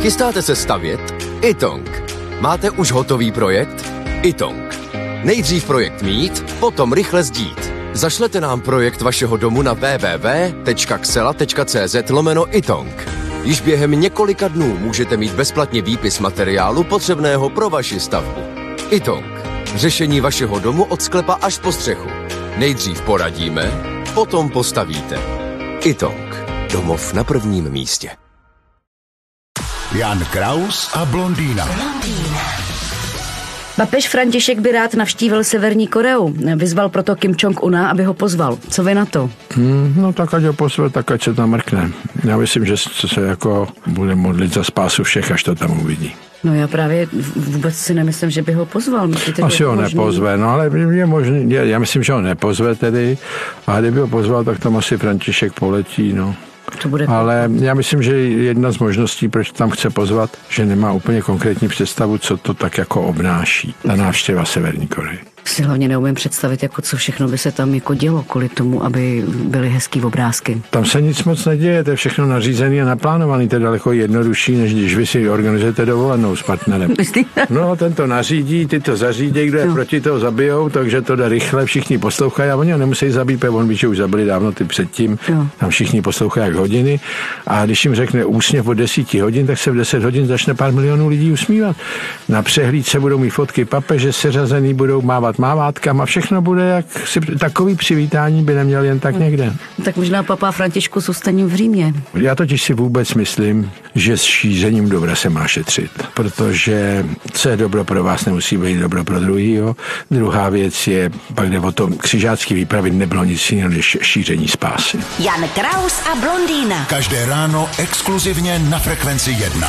Chystáte se stavět? Itong. Máte už hotový projekt? Itong. Nejdřív projekt mít, potom rychle zdít. Zašlete nám projekt vašeho domu na www.xela.cz lomeno itong. Již během několika dnů můžete mít bezplatně výpis materiálu potřebného pro vaši stavbu. Itong. Řešení vašeho domu od sklepa až po střechu. Nejdřív poradíme, potom postavíte. Itong. Domov na prvním místě. Jan Kraus a blondýna. Papež František by rád navštívil Severní Koreu. Vyzval proto Kim Jong-una, aby ho pozval. Co vy na to? Hmm, no tak ať ho pozve, tak ať se tam mrkne. Já myslím, že se jako bude modlit za spásu všech, až to tam uvidí. No já právě vůbec si nemyslím, že by ho pozval. Myslíte, Asi ho možný? nepozve, no ale je možný, já myslím, že ho nepozve tedy, a kdyby ho pozval, tak tam asi František poletí, no. To bude Ale já myslím, že jedna z možností, proč tam chce pozvat, že nemá úplně konkrétní představu, co to tak jako obnáší, ta návštěva Severní Koreje si hlavně neumím představit, jako co všechno by se tam jako dělo kvůli tomu, aby byly hezký obrázky. Tam se nic moc neděje, to je všechno nařízené a naplánované, to je daleko jednodušší, než když vy si organizujete dovolenou s partnerem. No, ten to nařídí, ty to zařídí, kdo je no. proti toho zabijou, takže to jde rychle, všichni poslouchají a oni ho nemusí zabít, protože on ví, že už zabili dávno ty předtím, no. tam všichni poslouchají jak hodiny a když jim řekne úsměv o desíti hodin, tak se v deset hodin začne pár milionů lidí usmívat. Na přehlídce budou mít fotky papeže seřazený, budou mávat mávátkama, všechno bude jak si, takový přivítání by neměl jen tak někde. Tak možná papa Františku s v Římě. Já totiž si vůbec myslím, že s šířením dobra se má šetřit, protože co je dobro pro vás, nemusí být dobro pro druhýho. Druhá věc je, pak jde o tom, křižácký výpravy nebylo nic jiného než šíření spásy. Jan Kraus a blondýna. Každé ráno exkluzivně na Frekvenci 1.